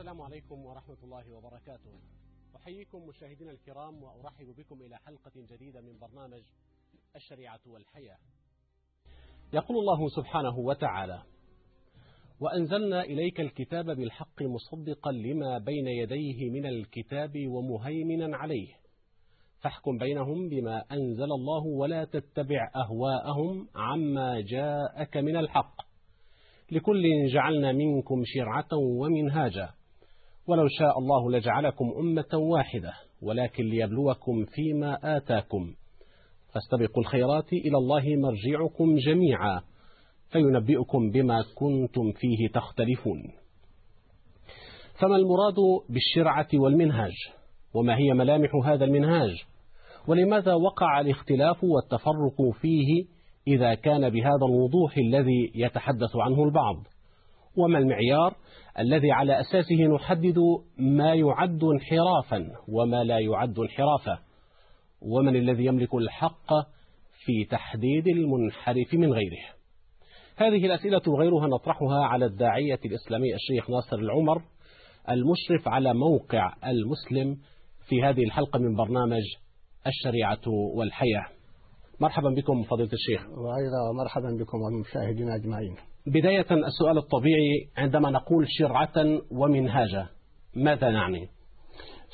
السلام عليكم ورحمة الله وبركاته. أحييكم مشاهدينا الكرام وأرحب بكم إلى حلقة جديدة من برنامج الشريعة والحياة. يقول الله سبحانه وتعالى وأنزلنا إليك الكتاب بالحق مصدقا لما بين يديه من الكتاب ومهيمنا عليه. فاحكم بينهم بما أنزل الله ولا تتبع أهواءهم عما جاءك من الحق. لكل جعلنا منكم شرعة ومنهاجا. ولو شاء الله لجعلكم أمة واحدة ولكن ليبلوكم فيما آتاكم. فاستبقوا الخيرات إلى الله مرجعكم جميعا فينبئكم بما كنتم فيه تختلفون. فما المراد بالشرعة والمنهاج؟ وما هي ملامح هذا المنهاج؟ ولماذا وقع الاختلاف والتفرق فيه إذا كان بهذا الوضوح الذي يتحدث عنه البعض؟ وما المعيار الذي على أساسه نحدد ما يعد انحرافا وما لا يعد انحرافا. ومن الذي يملك الحق في تحديد المنحرف من غيره. هذه الأسئلة وغيرها نطرحها على الداعية الإسلامي الشيخ ناصر العمر المشرف على موقع المسلم في هذه الحلقة من برنامج الشريعة والحياة. مرحبا بكم فضيلة الشيخ. وأيضا مرحبا بكم والمشاهدين أجمعين. بداية السؤال الطبيعي عندما نقول شرعة ومنهاجا ماذا نعني؟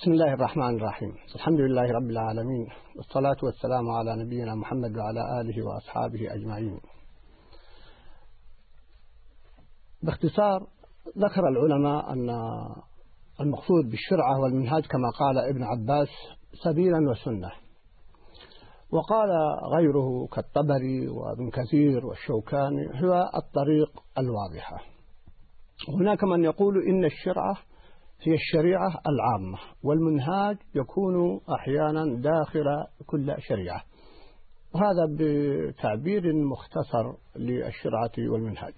بسم الله الرحمن الرحيم. الحمد لله رب العالمين والصلاة والسلام على نبينا محمد وعلى آله وأصحابه أجمعين. باختصار ذكر العلماء أن المقصود بالشرعة والمنهاج كما قال ابن عباس سبيلا وسنة. وقال غيره كالطبري وابن كثير والشوكاني هو الطريق الواضحة. هناك من يقول إن الشرعة هي الشريعة العامة والمنهاج يكون أحيانا داخل كل شريعة. وهذا بتعبير مختصر للشرعة والمنهاج.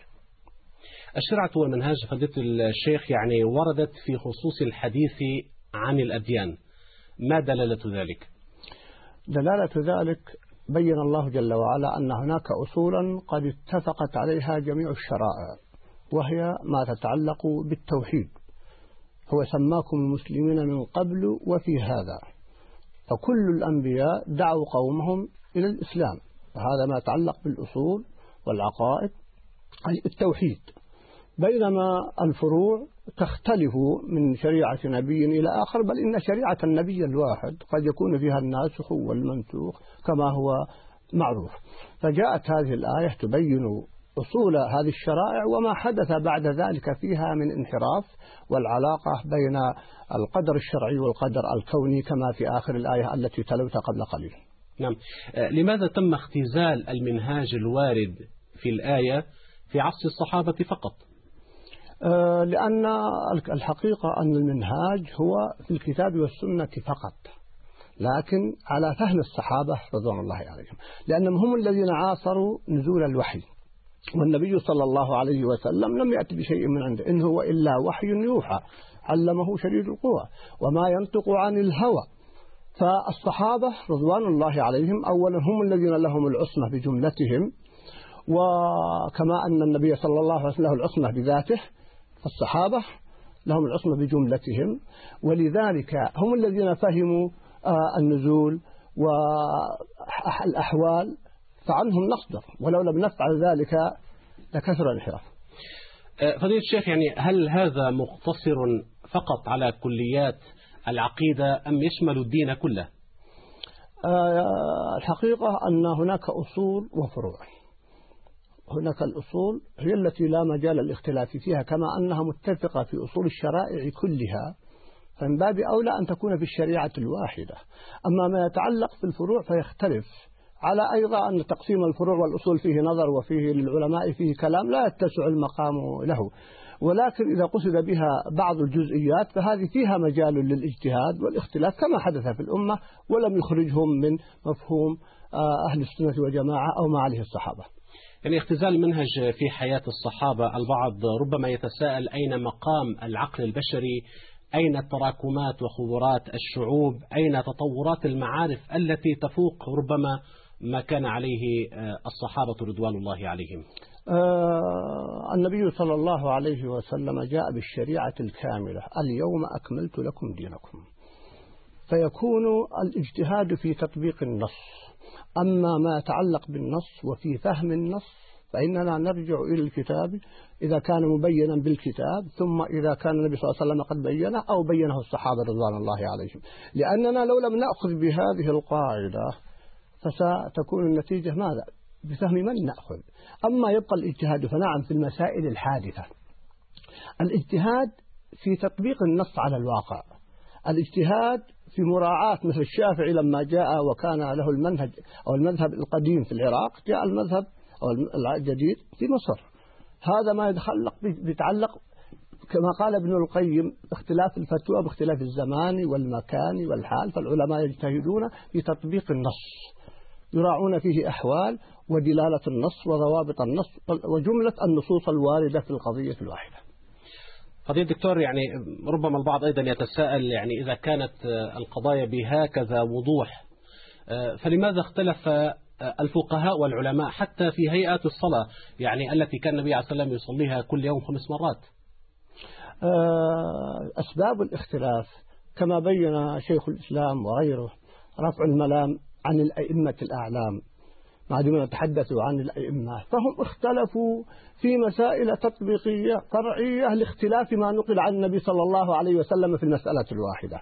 الشرعة والمنهاج فضيلة الشيخ يعني وردت في خصوص الحديث عن الأديان. ما دلالة ذلك؟ دلالة ذلك بين الله جل وعلا أن هناك أصولا قد اتفقت عليها جميع الشرائع وهي ما تتعلق بالتوحيد. هو سماكم المسلمين من قبل وفي هذا. فكل الأنبياء دعوا قومهم إلى الإسلام. وهذا ما يتعلق بالأصول والعقائد أي التوحيد. بينما الفروع تختلف من شريعة نبي إلى آخر بل إن شريعة النبي الواحد قد يكون فيها الناسخ والمنسوخ كما هو معروف. فجاءت هذه الآية تبين أصول هذه الشرائع وما حدث بعد ذلك فيها من انحراف والعلاقة بين القدر الشرعي والقدر الكوني كما في آخر الآية التي تلوتها قبل قليل. نعم. لماذا تم اختزال المنهاج الوارد في الآية في عصر الصحابة فقط؟ لأن الحقيقة أن المنهاج هو في الكتاب والسنة فقط لكن على فهم الصحابة رضوان الله عليهم لأنهم هم الذين عاصروا نزول الوحي والنبي صلى الله عليه وسلم لم يأتي بشيء من عنده إن هو إلا وحي يوحى علمه شديد القوى وما ينطق عن الهوى. فالصحابة رضوان الله عليهم أولا هم الذين لهم العصمة بجملتهم وكما أن النبي صلى الله عليه وسلم له العصمة بذاته فالصحابة لهم العصمة بجملتهم ولذلك هم الذين فهموا النزول والأحوال فعنهم نصدر ولو لم نفعل ذلك لكثر الانحراف. فضيلة الشيخ يعني هل هذا مقتصر فقط على كليات العقيدة أم يشمل الدين كله؟ الحقيقة أن هناك أصول وفروع. هناك الأصول هي التي لا مجال للاختلاف فيها كما أنها متفقة في أصول الشرائع كلها. فمن باب أولى أن تكون في الشريعة الواحدة. أما ما يتعلق في الفروع فيختلف. على أيضا أن تقسيم الفروع والأصول فيه نظر وفيه للعلماء فيه كلام لا يتسع المقام له. ولكن إذا قصد بها بعض الجزئيات فهذه فيها مجال للاجتهاد والاختلاف كما حدث في الأمة ولم يخرجهم من مفهوم أهل السنة والجماعة أو ما عليه الصحابة. يعني اختزال المنهج في حياة الصحابة البعض ربما يتساءل أين مقام العقل البشري؟ أين التراكمات وخبرات الشعوب؟ أين تطورات المعارف التي تفوق ربما ما كان عليه الصحابة رضوان الله عليهم؟ آه النبي صلى الله عليه وسلم جاء بالشريعة الكاملة. اليوم أكملت لكم دينكم. فيكون الاجتهاد في تطبيق النص. أما ما يتعلق بالنص وفي فهم النص فإننا نرجع إلى الكتاب إذا كان مبينا بالكتاب ثم إذا كان النبي صلى الله عليه وسلم قد بينه أو بينه الصحابة رضوان الله عليهم. لأننا لو لم نأخذ بهذه القاعدة فستكون النتيجة ماذا؟ بفهم من نأخذ. أما يبقى الاجتهاد فنعم في المسائل الحادثة. الاجتهاد في تطبيق النص على الواقع. الاجتهاد في مراعاة مثل الشافعي لما جاء وكان له المنهج أو المذهب القديم في العراق جاء المذهب أو الجديد في مصر. هذا ما يتعلق بيتعلق كما قال ابن القيم اختلاف الفتوى باختلاف الزمان والمكان والحال فالعلماء يجتهدون في تطبيق النص. يراعون فيه أحوال ودلالة النص وضوابط النص وجملة النصوص الواردة في القضية الواحدة. قضية دكتور يعني ربما البعض أيضا يتساءل يعني إذا كانت القضايا بهكذا وضوح فلماذا اختلف الفقهاء والعلماء حتى في هيئات الصلاة؟ يعني التي كان النبي عليه الصلاة والسلام يصليها كل يوم خمس مرات. أسباب الاختلاف كما بين شيخ الإسلام وغيره رفع الملام عن الأئمة الأعلام. ما دمنا نتحدث عن الأئمة. فهم اختلفوا في مسائل تطبيقية فرعية لاختلاف ما نقل عن النبي صلى الله عليه وسلم في المسألة الواحدة.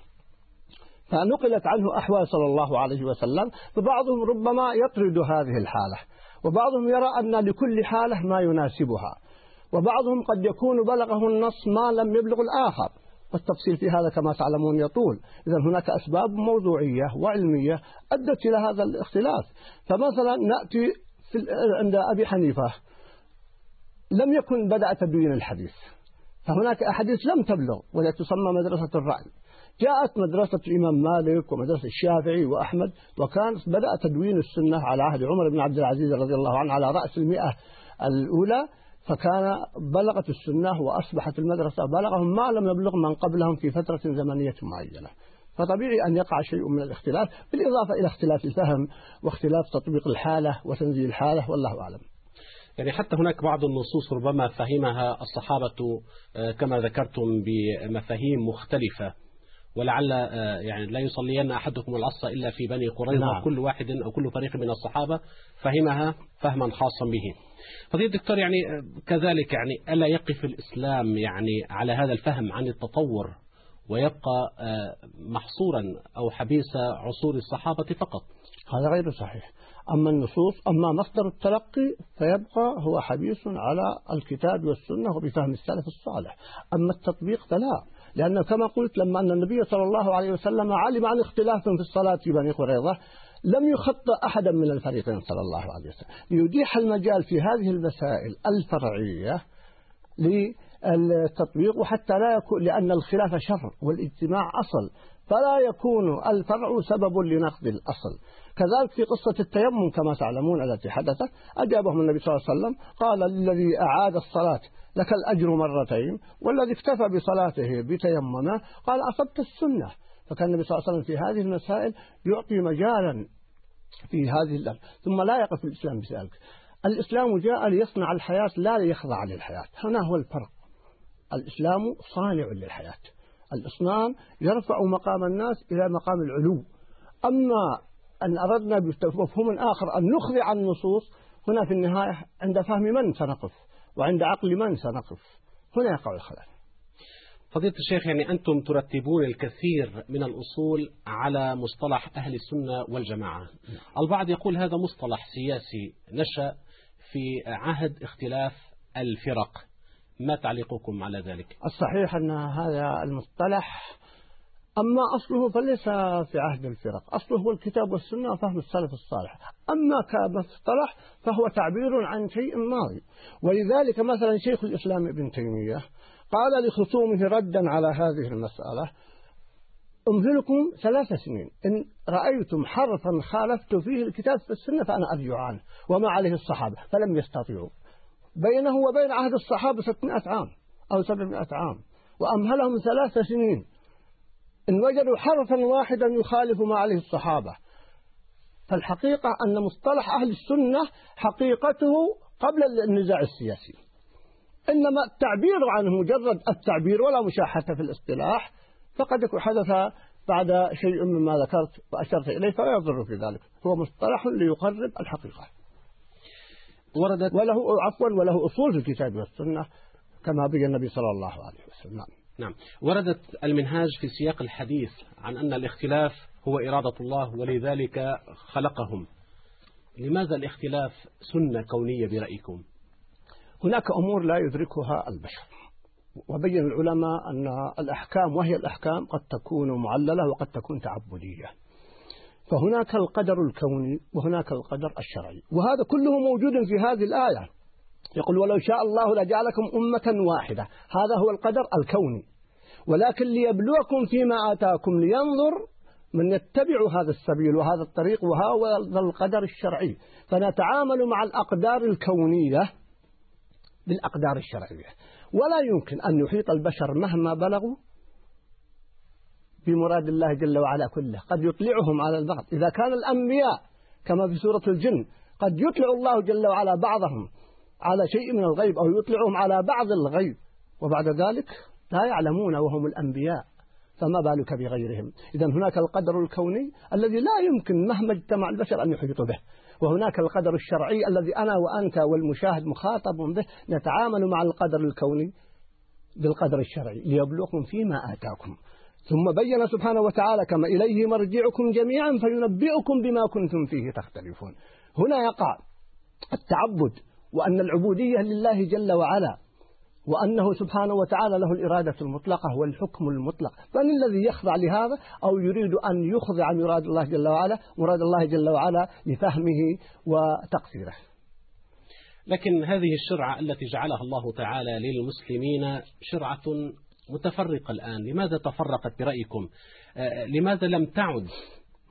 فنقلت عنه أحوال صلى الله عليه وسلم فبعضهم ربما يطرد هذه الحالة وبعضهم يرى أن لكل حالة ما يناسبها وبعضهم قد يكون بلغه النص ما لم يبلغ الآخر. والتفصيل في هذا كما تعلمون يطول. إذا هناك أسباب موضوعية وعلمية أدت إلى هذا الاختلاف. فمثلا نأتي عند أبي حنيفة. لم يكن بدأ تدوين الحديث. فهناك أحاديث لم تبلغ ولا تسمى مدرسة الرأي جاءت مدرسة الإمام مالك ومدرسة الشافعي وأحمد وكان بدأ تدوين السنة على عهد عمر بن عبد العزيز رضي الله عنه على رأس المئة الأولى. فكان بلغت السنة وأصبحت المدرسة بلغهم ما لم يبلغ من قبلهم في فترة زمنية معينة. فطبيعي أن يقع شيء من الاختلاف بالإضافة إلى اختلاف الفهم واختلاف تطبيق الحالة وتنزيل الحالة والله أعلم. يعني حتى هناك بعض النصوص ربما فهمها الصحابة آه، كما ذكرتم بمفاهيم مختلفة. ولعل آه، يعني لا يصلين أحدكم العصر إلا في بني قريظة نعم. كل واحد أو كل فريق من الصحابة فهمها فهما خاصا به. فضيلة الدكتور يعني آه، كذلك يعني ألا يقف الإسلام يعني على هذا الفهم عن التطور ويبقى آه، محصورا أو حبيس عصور الصحابة فقط؟ هذا غير صحيح. أما النصوص أما مصدر التلقي فيبقى هو حبيس على الكتاب والسنة وبفهم السلف الصالح. أما التطبيق فلا. لأنه كما قلت لما أن النبي صلى الله عليه وسلم علم عن اختلاف في الصلاة في بني قريظة لم يخطئ أحدا من الفريقين صلى الله عليه وسلم. ليتيح المجال في هذه المسائل الفرعية للتطبيق وحتى لا يكون لأن الخلاف شر والاجتماع أصل فلا يكون الفرع سبب لنقض الأصل. كذلك في قصة التيمم كما تعلمون التي حدثت أجابهم النبي صلى الله عليه وسلم قال للذي أعاد الصلاة لك الأجر مرتين والذي اكتفى بصلاته بتيممه قال أصبت السنة. فكان النبي صلى الله عليه وسلم في هذه المسائل يعطي مجالا في هذه الأرض ثم لا يقف الإسلام بذلك. الإسلام جاء ليصنع الحياة لا ليخضع للحياة. هنا هو الفرق. الإسلام صانع للحياة. الإصنام يرفع مقام الناس إلى مقام العلو. أما أن أردنا بمفهوم آخر أن نخضع النصوص هنا في النهاية عند فهم من سنقف؟ وعند عقل من سنقف هنا يقع الخلاف. فضيلة الشيخ يعني أنتم ترتبون الكثير من الأصول على مصطلح أهل السنة والجماعة. البعض يقول هذا مصطلح سياسي. نشأ في عهد اختلاف الفرق. ما تعليقكم على ذلك؟ الصحيح أن هذا المصطلح أما أصله فليس في عهد الفرق. أصله هو الكتاب والسنة وفهم السلف الصالح. أما كمصطلح فهو تعبير عن شيء ماضي. ولذلك مثلا شيخ الإسلام ابن تيمية قال لخصومه ردا على هذه المسألة أمهلكم ثلاث سنين. إن رأيتم حرفا خالفت فيه الكتاب في السنة فأنا أرجع عنه وما عليه الصحابة فلم يستطيعوا. بينه وبين عهد الصحابة 600 عام أو 700 عام وأمهلهم ثلاث سنين. إن وجدوا حرفا واحدا يخالف ما عليه الصحابة. فالحقيقة أن مصطلح أهل السنة حقيقته قبل النزاع السياسي. إنما التعبير عنه مجرد التعبير ولا مشاحة في الاصطلاح. فقد حدث بعد شيء مما ذكرت وأشرت إليه فلا يضر في ذلك. هو مصطلح ليقرب الحقيقة. وردت وله عفوا وله أصول في الكتاب والسنة كما بين النبي صلى الله عليه وسلم. نعم. وردت المنهاج في سياق الحديث عن أن الاختلاف هو إرادة الله ولذلك خلقهم. لماذا الاختلاف سنة كونية برأيكم؟ هناك أمور لا يدركها البشر. وبين العلماء أن الأحكام وهي الأحكام قد تكون معللة وقد تكون تعبدية. فهناك القدر الكوني وهناك القدر الشرعي. وهذا كله موجود في هذه الآية. يقول ولو شاء الله لجعلكم أمة واحدة. هذا هو القدر الكوني. ولكن ليبلوكم فيما آتاكم لينظر من يتبع هذا السبيل وهذا الطريق وهذا القدر الشرعي. فنتعامل مع الأقدار الكونية بالأقدار الشرعية. ولا يمكن أن يحيط البشر مهما بلغوا بمراد الله جل وعلا كله. قد يطلعهم على البعض. إذا كان الأنبياء كما في سورة الجن قد يطلع الله جل وعلا بعضهم على شيء من الغيب أو يطلعهم على بعض الغيب. وبعد ذلك لا يعلمون وهم الأنبياء. فما بالك بغيرهم؟ إذا هناك القدر الكوني الذي لا يمكن مهما اجتمع البشر أن يحيطوا به. وهناك القدر الشرعي الذي أنا وأنت والمشاهد مخاطب به نتعامل مع القدر الكوني بالقدر الشرعي ليبلغكم فيما آتاكم. ثم بين سبحانه وتعالى كما إليه مرجعكم جميعا فينبئكم بما كنتم فيه تختلفون. هنا يقع التعبد وأن العبودية لله جل وعلا وأنه سبحانه وتعالى له الإرادة المطلقة والحكم المطلق. فمن الذي يخضع لهذا؟ أو يريد أن يخضع مراد الله جل وعلا مراد الله جل وعلا لفهمه وتقصيره لكن هذه الشرعة التي جعلها الله تعالى للمسلمين شرعة متفرقة الآن. لماذا تفرقت برأيكم؟ آه، لماذا لم تعد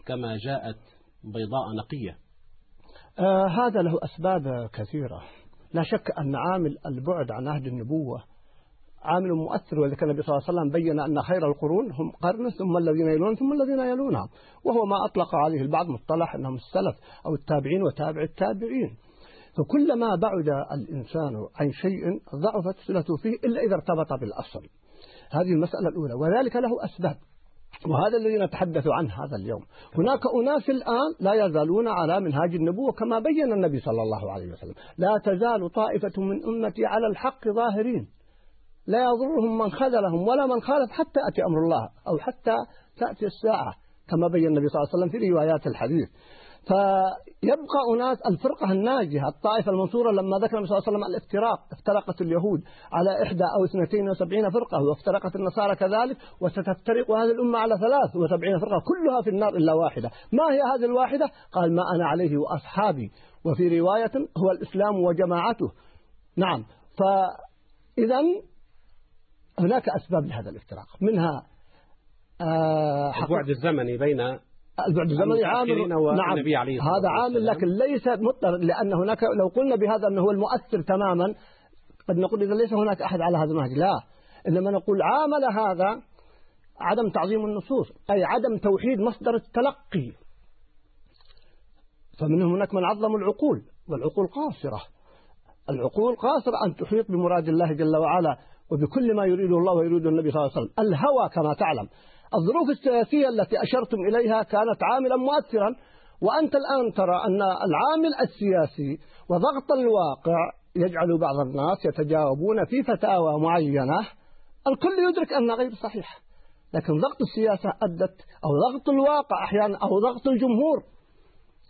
كما جاءت بيضاء نقية؟ آه هذا له أسباب كثيرة. لا شك أن عامل البعد عن عهد النبوة عامل مؤثر وذكر النبي صلى الله عليه وسلم بين أن خير القرون هم قرن ثم الذين يلون ثم الذين يلونهم وهو ما أطلق عليه البعض مصطلح أنهم السلف أو التابعين وتابع التابعين. فكلما بعد الإنسان عن شيء ضعفت صلته فيه إلا إذا ارتبط بالأصل. هذه المسألة الأولى وذلك له أسباب. وهذا الذي نتحدث عنه هذا اليوم. هناك أناس الآن لا يزالون على منهاج النبوة كما بين النبي صلى الله عليه وسلم. لا تزال طائفة من أمتي على الحق ظاهرين. لا يضرهم من خذلهم ولا من خالف حتى أتي أمر الله أو حتى تأتي الساعة كما بين النبي صلى الله عليه وسلم في روايات الحديث. فيبقى أناس الفرقة الناجحة. الطائفة المنصورة لما ذكر النبي صلى الله عليه وسلم الافتراق افترقت اليهود على إحدى أو اثنتين وسبعين فرقة وافترقت النصارى كذلك وستفترق هذه الأمة على ثلاث وسبعين فرقة كلها في النار إلا واحدة. ما هي هذه الواحدة؟ قال ما أنا عليه وأصحابي. وفي رواية هو الإسلام وجماعته. نعم. فإذا هناك أسباب لهذا الافتراق. منها آه البعد الزمني بين البعد الزمني عامل نعم هذا عامل لكن ليس مضطر لأن هناك لو قلنا بهذا أنه هو المؤثر تماما قد نقول إذا ليس هناك أحد على هذا المنهج. لا إنما نقول عامل هذا عدم تعظيم النصوص أي عدم توحيد مصدر التلقي. فمنهم هناك من عظم العقول والعقول قاصرة. العقول قاصرة أن تحيط بمراد الله جل وعلا وبكل ما يريده الله ويريده النبي صلى الله عليه وسلم. الهوى كما تعلم. الظروف السياسية التي أشرتم إليها كانت عاملا مؤثرا وأنت الآن ترى أن العامل السياسي وضغط الواقع يجعل بعض الناس يتجاوبون في فتاوى معينة. الكل يدرك أنها غير صحيحة لكن ضغط السياسة أدت أو ضغط الواقع أحيانا أو ضغط الجمهور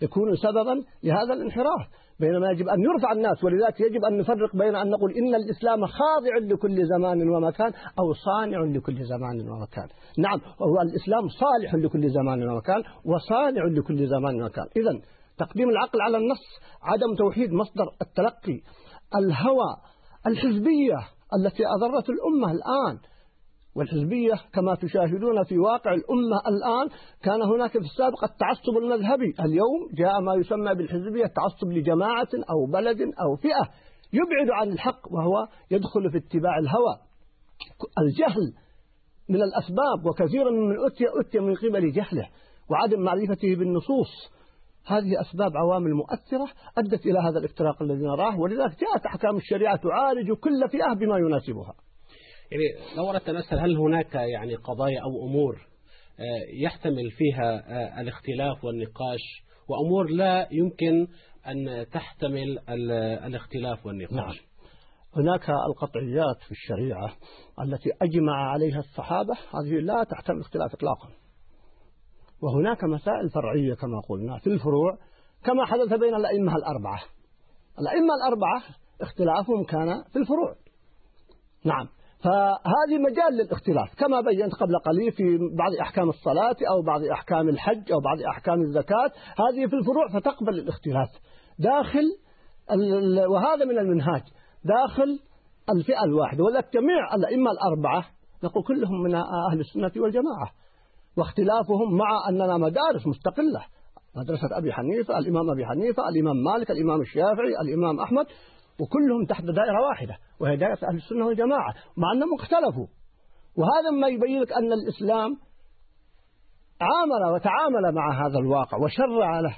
يكون سببا لهذا الانحراف. بينما يجب أن يرفع الناس ولذلك يجب أن نفرق بين أن نقول إن الإسلام خاضع لكل زمان ومكان أو صانع لكل زمان ومكان. نعم هو الإسلام صالح لكل زمان ومكان وصانع لكل زمان ومكان. إذا تقديم العقل على النص عدم توحيد مصدر التلقي الهوى الحزبية التي أضرت الأمة الآن والحزبية كما تشاهدون في واقع الأمة الآن كان هناك في السابق التعصب المذهبي. اليوم جاء ما يسمى بالحزبية التعصب لجماعة أو بلد أو فئة يبعد عن الحق وهو يدخل في اتباع الهوى. الجهل من الأسباب وكثيرا من أتي أتي من قبل جهله وعدم معرفته بالنصوص. هذه أسباب عوامل مؤثرة أدت إلى هذا الافتراق الذي نراه ولذلك جاءت أحكام الشريعة تعالج كل فئة بما يناسبها. يعني لو أردت أن أسأل هل هناك يعني قضايا أو أمور آه، يحتمل فيها آه، الاختلاف والنقاش؟ وأمور لا يمكن أن تحتمل الاختلاف والنقاش. نعم. هناك القطعيات في الشريعة التي أجمع عليها الصحابة هذه لا تحتمل اختلاف إطلاقا. وهناك مسائل فرعية كما قلنا في الفروع كما حدث بين الأئمة الأربعة. الأئمة الأربعة اختلافهم كان في الفروع. نعم. فهذه مجال للاختلاف كما بينت قبل قليل في بعض أحكام الصلاة أو بعض أحكام الحج أو بعض أحكام الزكاة هذه في الفروع فتقبل الاختلاف. داخل وهذا من المنهاج داخل الفئة الواحدة ولذلك جميع الأئمة الأربعة نقول كلهم من أهل السنة والجماعة. واختلافهم مع أننا مدارس مستقلة مدرسة أبي حنيفة الإمام أبي حنيفة الإمام مالك الإمام الشافعي الإمام أحمد. وكلهم تحت دائرة واحدة وهي دائرة أهل السنة والجماعة مع أنهم اختلفوا. وهذا ما يبين لك أن الإسلام عامل وتعامل مع هذا الواقع وشرع له.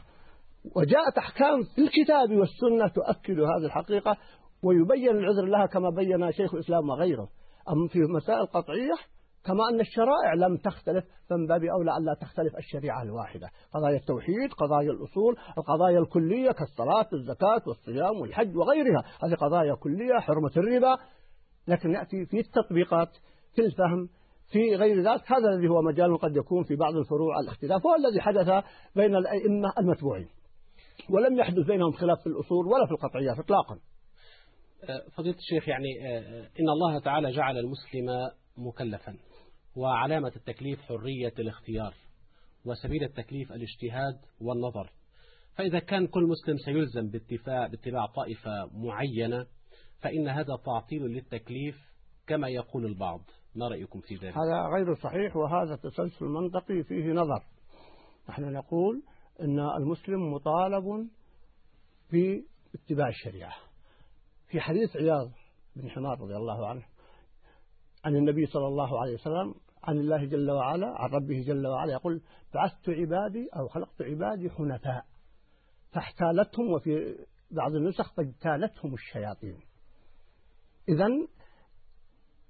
وجاءت أحكام في الكتاب والسنة تؤكد هذه الحقيقة ويبين العذر لها كما بين شيخ الإسلام وغيره. أما في مسائل قطعية كما أن الشرائع لم تختلف فمن باب أولى أن لا تختلف الشريعة الواحدة. قضايا التوحيد قضايا الأصول القضايا الكلية كالصلاة الزكاة والصيام والحج وغيرها. هذه قضايا كلية حرمة الربا. لكن يأتي في التطبيقات في الفهم في غير ذلك. هذا الذي هو مجال قد يكون في بعض الفروع الاختلاف هو الذي حدث بين الأئمة المتبوعين. ولم يحدث بينهم خلاف في الأصول ولا في القطعيات إطلاقا. فضيلة الشيخ يعني إن الله تعالى جعل المسلم مكلفا. وعلامة التكليف حرية الاختيار وسبيل التكليف الاجتهاد والنظر. فإذا كان كل مسلم سيلزم باتباع طائفة معينة فإن هذا تعطيل للتكليف كما يقول البعض. ما رأيكم في ذلك؟ هذا غير صحيح وهذا تسلسل منطقي فيه نظر. نحن نقول أن المسلم مطالب باتباع الشريعة. في حديث عياض بن حمار رضي الله عنه عن النبي صلى الله عليه وسلم عن الله جل وعلا عن ربه جل وعلا يقول بعثت عبادي أو خلقت عبادي حنفاء فاحتالتهم وفي بعض النسخ فاجتالتهم الشياطين. إذا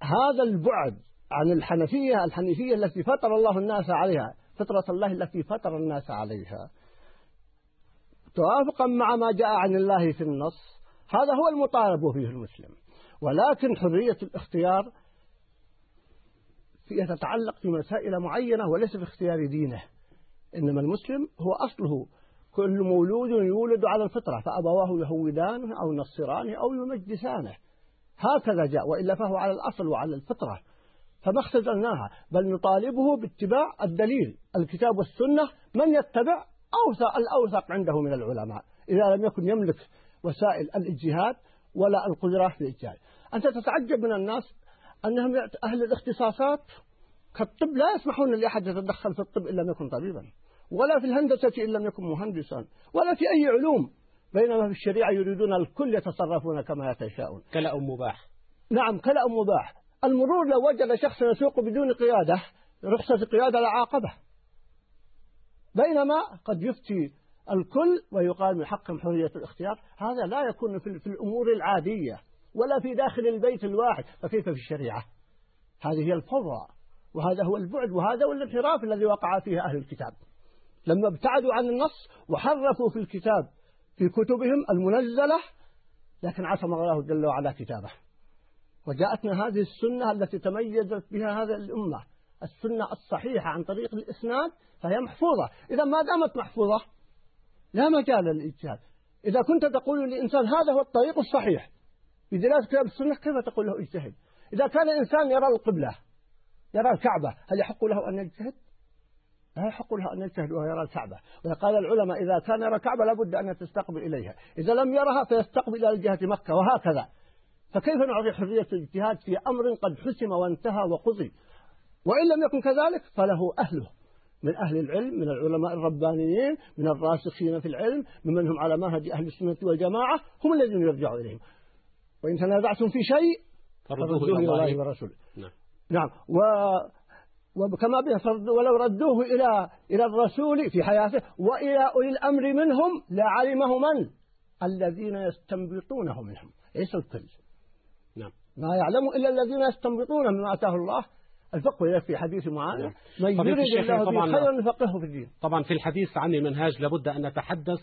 هذا البعد عن الحنفية الحنيفية التي فطر الله الناس عليها فطرة الله التي فطر الناس عليها. توافقا مع ما جاء عن الله في النص هذا هو المطالب فيه المسلم. ولكن حرية الاختيار يتتعلق في مسائل معينة وليس في اختيار دينه. إنما المسلم هو أصله. كل مولود يولد على الفطرة فأبواه يهودانه أو ينصرانه أو يمجسانه. هكذا جاء وإلا فهو على الأصل وعلى الفطرة. فما اختزلناها بل نطالبه باتباع الدليل. الكتاب والسنة من يتبع أوثق الأوثق عنده من العلماء. إذا لم يكن يملك وسائل الاجتهاد ولا القدرة في الاجتهاد أنت تتعجب من الناس أنهم أهل الاختصاصات كالطب لا يسمحون لأحد يتدخل في الطب إن لم يكن طبيبا ولا في الهندسة إن لم يكن مهندسا ولا في أي علوم بينما في الشريعة يريدون الكل يتصرفون كما يتشاءون. كلأ مباح. نعم كلأ مباح. المرور لو وجد شخص يسوق بدون قيادة رخصة قيادة لعاقبه بينما قد يفتي الكل ويقال من حقهم حرية الاختيار هذا لا يكون في الأمور العادية. ولا في داخل البيت الواحد. فكيف في الشريعة؟ هذه هي الفوضى وهذا هو البعد وهذا هو الانحراف الذي وقع فيه أهل الكتاب. لما ابتعدوا عن النص وحرفوا في الكتاب في كتبهم المنزلة لكن عصم الله جل وعلا كتابه. وجاءتنا هذه السنة التي تميزت بها هذه الأمة. السنة الصحيحة عن طريق الإسناد فهي محفوظة. إذا ما دامت محفوظة لا مجال للاجتهاد إذا كنت تقول للإنسان هذا هو الطريق الصحيح بدلالة كتاب السنة كيف تقول له اجتهد؟ إذا كان الإنسان يرى القبلة يرى الكعبة هل يحق له أن يجتهد؟ لا يحق له أن يجتهد وهو يرى الكعبة. وقال العلماء إذا كان يرى الكعبة لابد أن تستقبل إليها. إذا لم يرها فيستقبل إلى جهة مكة وهكذا. فكيف نعطي حرية الاجتهاد في أمر قد حسم وانتهى وقضي؟ وإن لم يكن كذلك فله أهله من أهل العلم من العلماء الربانيين من الراسخين في العلم ممن هم على منهج أهل السنة والجماعة هم الذين يرجعوا إليهم. وإن تنازعتم في شيء فردوه إلى الله. ورسوله. نعم. نعم. و وكما ولو ردوه إلى إلى الرسول في حياته وإلى أولي الأمر منهم لعلمه من؟ الذين يستنبطونه منهم. ليس الكل نعم. ما يعلم إلا الذين يستنبطون مما أتاه الله. الفقه في حديث معاذ. نعم. من يريد الله به طبعاً- خيرا يفقهه في الدين. طبعا في الحديث عن المنهاج لابد أن نتحدث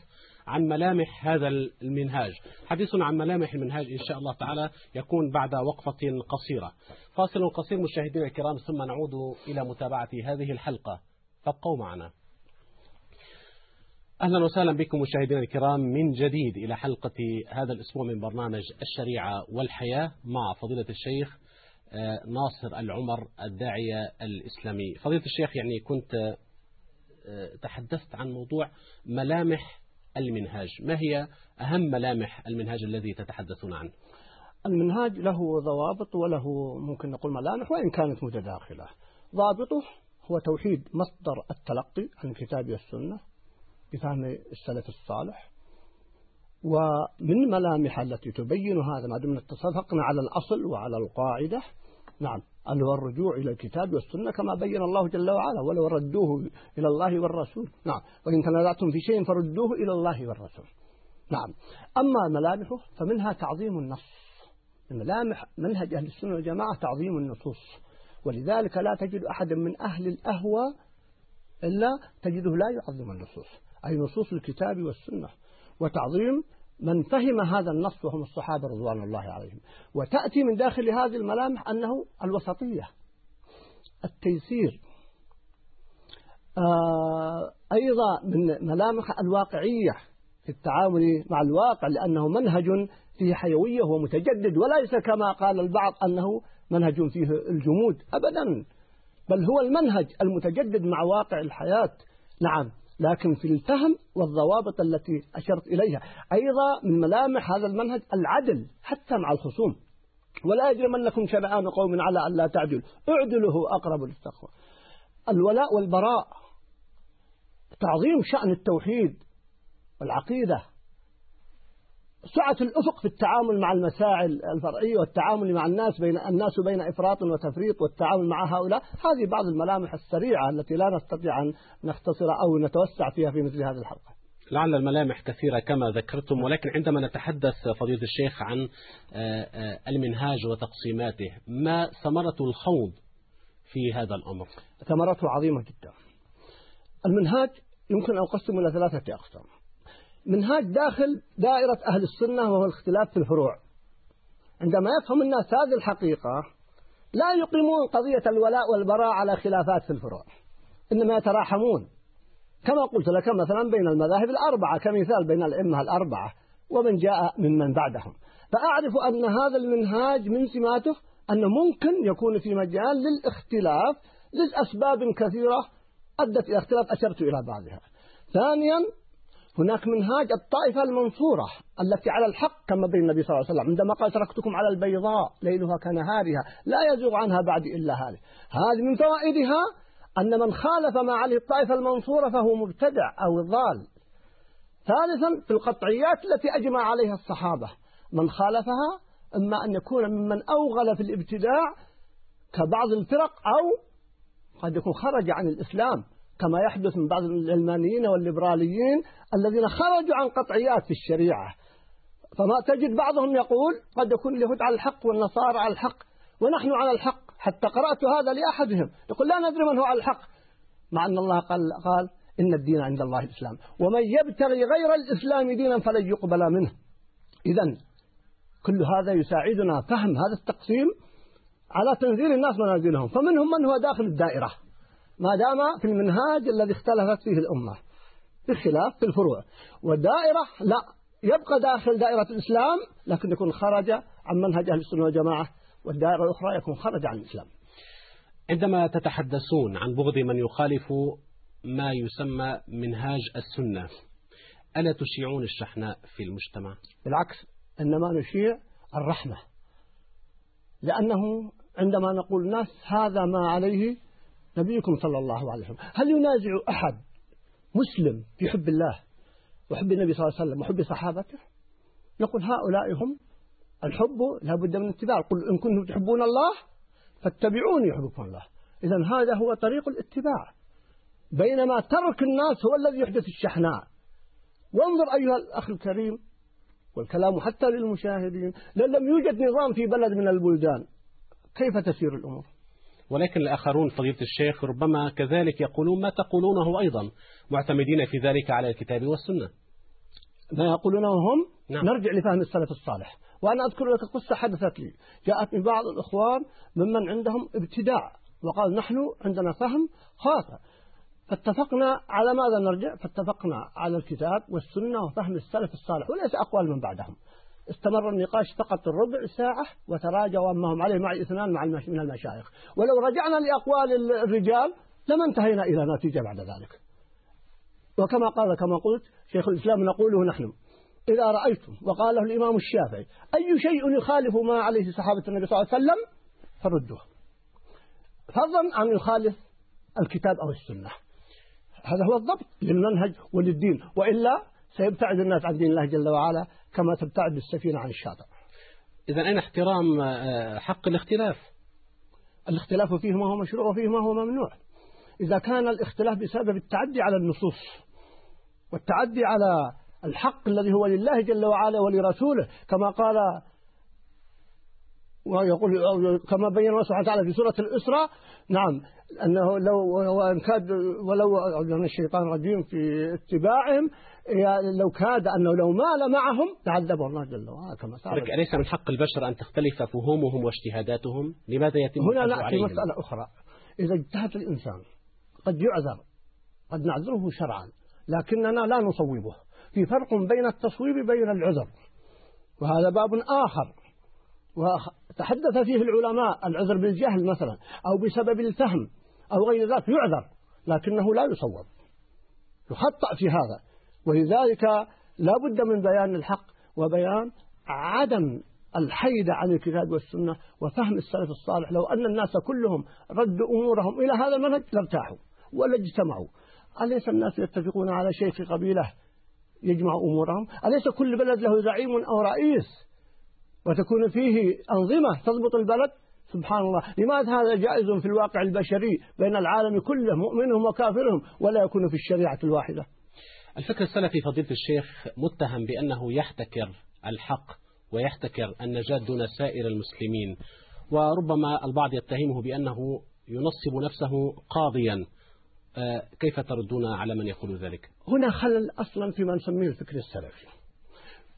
عن ملامح هذا المنهاج. حديثنا عن ملامح المنهاج إن شاء الله تعالى يكون بعد وقفة قصيرة. فاصل قصير مشاهدينا الكرام ثم نعود إلى متابعة هذه الحلقة. فابقوا معنا. أهلا وسهلا بكم مشاهدينا الكرام. من جديد إلى حلقة هذا الأسبوع من برنامج الشريعة والحياة مع فضيلة الشيخ آه، ناصر العمر الداعية الإسلامي. فضيلة الشيخ يعني كنت آه، تحدثت عن موضوع ملامح المنهاج. ما هي أهم ملامح المنهاج الذي تتحدثون عنه؟ المنهاج له ضوابط وله ممكن نقول ملامح وإن كانت متداخلة. ضابطه هو توحيد مصدر التلقي عن الكتاب والسنة بفهم السلف الصالح. ومن ملامح التي تبين هذا ما دمنا اتفقنا على الأصل وعلى القاعدة. نعم. هو الرجوع إلى الكتاب والسنة كما بين الله جل وعلا ولو ردوه إلى الله والرسول. نعم. وإن تنازعتم في شيء فردوه إلى الله والرسول. نعم. أما ملامحه فمنها تعظيم النص. من ملامح منهج أهل السنة والجماعة تعظيم النصوص. ولذلك لا تجد أحدا من أهل الأهوى إلا تجده لا يعظم النصوص. أي نصوص الكتاب والسنة. وتعظيم من فهم هذا النص وهم الصحابة رضوان الله عليهم. وتأتي من داخل هذه الملامح أنه الوسطية التيسير. آه أيضا من ملامح الواقعية في التعامل مع الواقع لأنه منهج فيه حيوية ومتجدد وليس كما قال البعض أنه منهج فيه الجمود أبدا بل هو المنهج المتجدد مع واقع الحياة. نعم. لكن في الفهم والضوابط التي أشرت إليها. أيضا من ملامح هذا المنهج العدل حتى مع الخصوم. ولا يجرمنكم شنآن قوم على أن لا تعدلوا. اعدلوا هو أقرب للتقوى. الولاء والبراء تعظيم شأن التوحيد والعقيدة سعة الأفق في التعامل مع المسائل الفرعية والتعامل مع الناس بين الناس بين إفراط وتفريط والتعامل مع هؤلاء هذه بعض الملامح السريعة التي لا نستطيع أن نختصر أو نتوسع فيها في مثل هذه الحلقة. لعل الملامح كثيرة كما ذكرتم ولكن عندما نتحدث فضيلة الشيخ عن المنهاج وتقسيماته ما ثمرة الخوض في هذا الأمر؟ ثمرته عظيمة جدا. المنهاج يمكن أن أقسم إلى ثلاثة أقسام. منهاج داخل دائرة أهل السنة وهو الاختلاف في الفروع. عندما يفهم الناس هذه الحقيقة لا يقيمون قضية الولاء والبراء على خلافات في الفروع إنما يتراحمون. كما قلت لك مثلا بين المذاهب الأربعة كمثال بين الأئمة الأربعة ومن جاء ممن بعدهم. فأعرف أن هذا المنهاج من سماته أنه ممكن يكون في مجال للاختلاف لأسباب كثيرة أدت إلى اختلاف أشرت إلى بعضها. ثانيا هناك منهاج الطائفة المنصورة التي على الحق كما بين النبي صلى الله عليه وسلم عندما قال تركتكم على البيضاء ليلها كنهارها لا يزوغ عنها بعد إلا هذه. هذه من فوائدها أن من خالف ما عليه الطائفة المنصورة فهو مبتدع أو ضال. ثالثا في القطعيات التي أجمع عليها الصحابة من خالفها إما أن يكون ممن أوغل في الابتداع كبعض الفرق أو قد يكون خرج عن الإسلام. كما يحدث من بعض العلمانيين والليبراليين الذين خرجوا عن قطعيات في الشريعة. فما تجد بعضهم يقول قد يكون اليهود على الحق والنصارى على الحق ونحن على الحق. حتى قرأت هذا لأحدهم يقول لا ندري من هو على الحق. مع أن الله قال, قال إن الدين عند الله الإسلام. ومن يبتغي غير الإسلام دينا فلن يقبل منه. إذا كل هذا يساعدنا فهم هذا التقسيم على تنزيل الناس منازلهم. فمنهم من هو داخل الدائرة. ما دام في المنهاج الذي اختلفت فيه الأمة بخلاف في الفروع. والدائرة لا يبقى داخل دائرة الإسلام لكن يكون خرج عن منهج أهل السنة والجماعة والدائرة الأخرى يكون خرج عن الإسلام. عندما تتحدثون عن بغض من يخالف ما يسمى منهاج السنة ألا تشيعون الشحناء في المجتمع؟ بالعكس إنما نشيع الرحمة. لأنه عندما نقول الناس هذا ما عليه نبيكم صلى الله عليه وسلم. هل ينازع أحد مسلم في حب الله وحب النبي صلى الله عليه وسلم وحب صحابته؟ نقول هؤلاء هم الحب لا بد من اتباع. قل إن كنتم تحبون الله فاتبعوني يحبكم الله. إذا هذا هو طريق الاتباع. بينما ترك الناس هو الذي يحدث الشحناء. وانظر أيها الأخ الكريم والكلام حتى للمشاهدين. لأن لم يوجد نظام في بلد من البلدان. كيف تسير الأمور؟ ولكن الآخرون فضيلة الشيخ ربما كذلك يقولون ما تقولونه أيضا. معتمدين في ذلك على الكتاب والسنة. ما يقولونه هم؟ نعم. نرجع لفهم السلف الصالح. وأنا أذكر لك قصة حدثت لي جاءتني بعض الإخوان ممن عندهم ابتداع وقال نحن عندنا فهم خاطئ. فاتفقنا على ماذا نرجع؟ فاتفقنا على الكتاب والسنة وفهم السلف الصالح. وليس أقوال من بعدهم. استمر النقاش فقط ربع ساعة وتراجعوا أما هم عليه معي اثنان مع من المشايخ. ولو رجعنا لأقوال الرجال لما انتهينا إلى نتيجة بعد ذلك. وكما قال كما قلت شيخ الإسلام نقوله نحن إذا رأيتم وقاله الإمام الشافعي أي شيء يخالف ما عليه صحابة النبي صلى الله عليه وسلم؟ فردوه. فضلا أن يخالف الكتاب أو السنة. هذا هو الضبط للمنهج وللدين. وإلا سيبتعد الناس عن دين الله جل وعلا. كما تبتعد السفينة عن الشاطئ. إذا أين احترام آه، حق الاختلاف؟ الاختلاف فيه ما هو مشروع وفيه ما هو ممنوع. إذا كان الاختلاف بسبب التعدي على النصوص والتعدي على الحق الذي هو لله جل وعلا ولرسوله كما قال ويقول كما بين الله سبحانه وتعالى في سورة الإسراء نعم أنه لو وإن كاد ولو الشيطان الرجيم في اتباعهم لو كاد أنه لو مال معهم لعذبه الله جل وعلا كما صار. أليس من حق البشر أن تختلف فهومهم واجتهاداتهم لماذا يتم هنا نأتي مسألة أخرى. إذا اجتهد الإنسان قد يعذر قد نعذره شرعا لكننا لا نصوبه. في فرق بين التصويب بين العذر. وهذا باب آخر. وتحدث فيه العلماء العذر بالجهل مثلا أو بسبب الفهم أو غير ذلك يعذر لكنه لا يصوب. يخطأ في هذا. ولذلك لا بد من بيان الحق وبيان عدم الحيد عن الكتاب والسنة وفهم السلف الصالح. لو أن الناس كلهم ردوا أمورهم إلى هذا المنهج لارتاحوا ولا اجتمعوا. أليس الناس يتفقون على شيخ قبيلة يجمع أمورهم؟ أليس كل بلد له زعيم أو رئيس؟ وتكون فيه أنظمة تضبط البلد؟ سبحان الله. لماذا هذا جائز في الواقع البشري بين العالم كله مؤمنهم وكافرهم ولا يكون في الشريعة الواحدة؟ الفكر السلفي فضيلة الشيخ متهم بأنه يحتكر الحق ويحتكر النجاة دون سائر المسلمين وربما البعض يتهمه بأنه ينصب نفسه قاضيا. آه، كيف تردون على من يقول ذلك؟ هنا خلل أصلا فيما نسميه الفكر السلفي.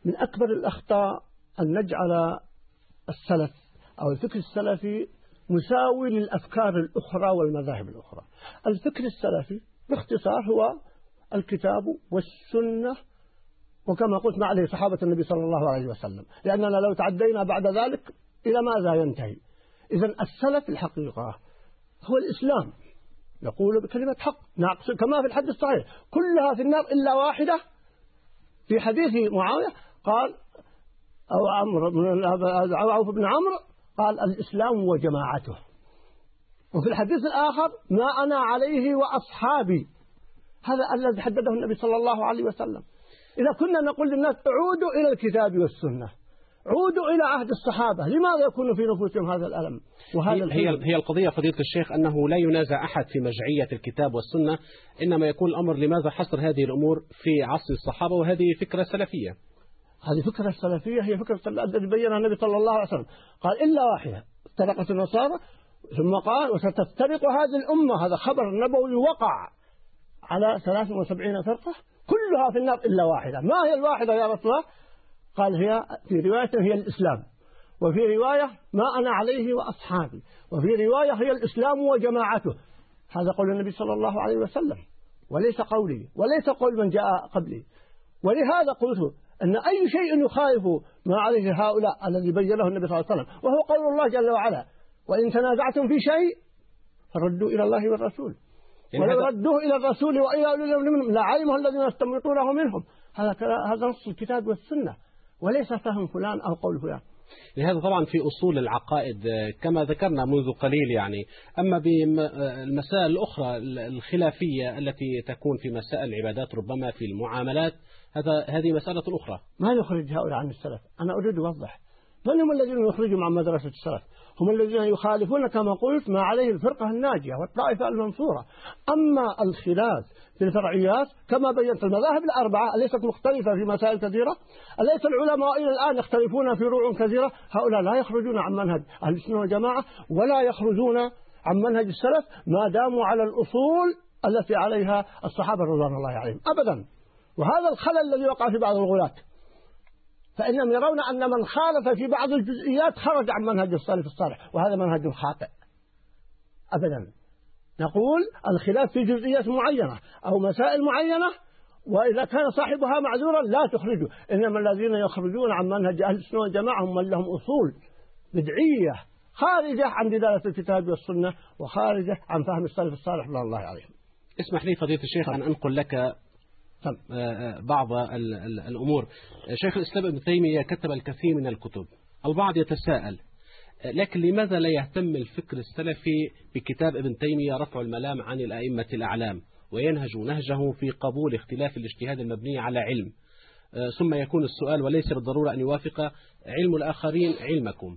من أكبر الأخطاء أن نجعل السلف أو الفكر السلفي مساوي للأفكار الأخرى والمذاهب الأخرى. الفكر السلفي باختصار هو الكتاب والسنة وكما قلت ما عليه صحابة النبي صلى الله عليه وسلم. لأننا لو تعدينا بعد ذلك إلى ماذا ينتهي؟ إذا السلف الحقيقة هو الإسلام. يقول بكلمة حق. ناقص كما في الحديث الصحيح. كلها في النار إلا واحدة. في حديث معاوية قال أو عمرو بن عوف بن عمرو قال الإسلام وجماعته. وفي الحديث الآخر ما أنا عليه وأصحابي. هذا الذي حدده النبي صلى الله عليه وسلم. إذا كنا نقول للناس عودوا إلى الكتاب والسنة. عودوا إلى عهد الصحابة. لماذا يكون في نفوسهم هذا الألم وهذا هي, هي القضية فضيلة الشيخ أنه لا ينازع أحد في مجعية الكتاب والسنة إنما يكون الأمر لماذا حصر هذه الأمور في عصر الصحابة وهذه فكرة سلفية؟ هذه فكرة سلفية هي فكرة التي بينها النبي صلى الله عليه وسلم. قال إلا واحدة افترقت النصارى ثم قال وستفترق هذه الأمة. هذا خبر نبوي وقع. على 73 فرقة كلها في النار إلا واحدة. ما هي الواحدة يا رسول الله؟ قال هي في رواية هي الإسلام وفي رواية ما أنا عليه وأصحابي وفي رواية هي الإسلام وجماعته. هذا قول النبي صلى الله عليه وسلم. وليس قولي وليس قول من جاء قبلي. ولهذا قلت أن أي شيء يخالف ما عليه هؤلاء الذي بينه النبي صلى الله عليه وسلم وهو قول الله جل وعلا وإن تنازعتم في شيء فردوا إلى الله والرسول. ولو ردوه إلى الرسول وإلى أولي الأمر منهم لعلمه الذين يستنبطونه منهم. هذا هذا نص الكتاب والسنة. وليس فهم فلان أو قول فلان. لهذا طبعا في أصول العقائد كما ذكرنا منذ قليل يعني. أما بالمسائل الأخرى الخلافية التي تكون في مسائل العبادات ربما في المعاملات هذا هذه مسألة أخرى. ما يخرج هؤلاء عن السلف. أنا أريد أوضح من هم الذين يخرجهم عن مدرسة السلف؟ هم الذين يخالفون كما قلت ما عليه الفرقة الناجية والطائفة المنصورة. أما الخلاف في الفرعيات كما بينت المذاهب الأربعة أليست مختلفة في مسائل كثيرة؟ أليس العلماء إلى الآن يختلفون في روع كثيرة؟ هؤلاء لا يخرجون عن منهج أهل السنة والجماعة ولا يخرجون عن منهج السلف ما داموا على الأصول التي عليها الصحابة رضوان الله عليهم. أبدا. وهذا الخلل الذي وقع في بعض الغلاة. فإنهم يرون أن من خالف في بعض الجزئيات خرج عن منهج السلف الصالح وهذا منهج خاطئ. أبدا. نقول الخلاف في جزئيات معينة أو مسائل معينة وإذا كان صاحبها معذورا لا تخرجه إنما الذين يخرجون عن منهج أهل السنة والجماعة هم من لهم أصول بدعية خارجة عن دلالة الكتاب والسنة وخارجة عن فهم السلف الصالح. الله عليهم اسمح لي فضيلة الشيخ أن أنقل لك آه، آه، بعض ال- ال- الأمور. شيخ الإسلام ابن تيمية كتب الكثير من الكتب. البعض يتساءل آه، لكن لماذا لا يهتم الفكر السلفي بكتاب ابن تيمية رفع الملام عن الأئمة الأعلام وينهج نهجه في قبول اختلاف الاجتهاد المبني على علم؟ ثم يكون السؤال وليس بالضرورة أن يوافق علم الآخرين علمكم.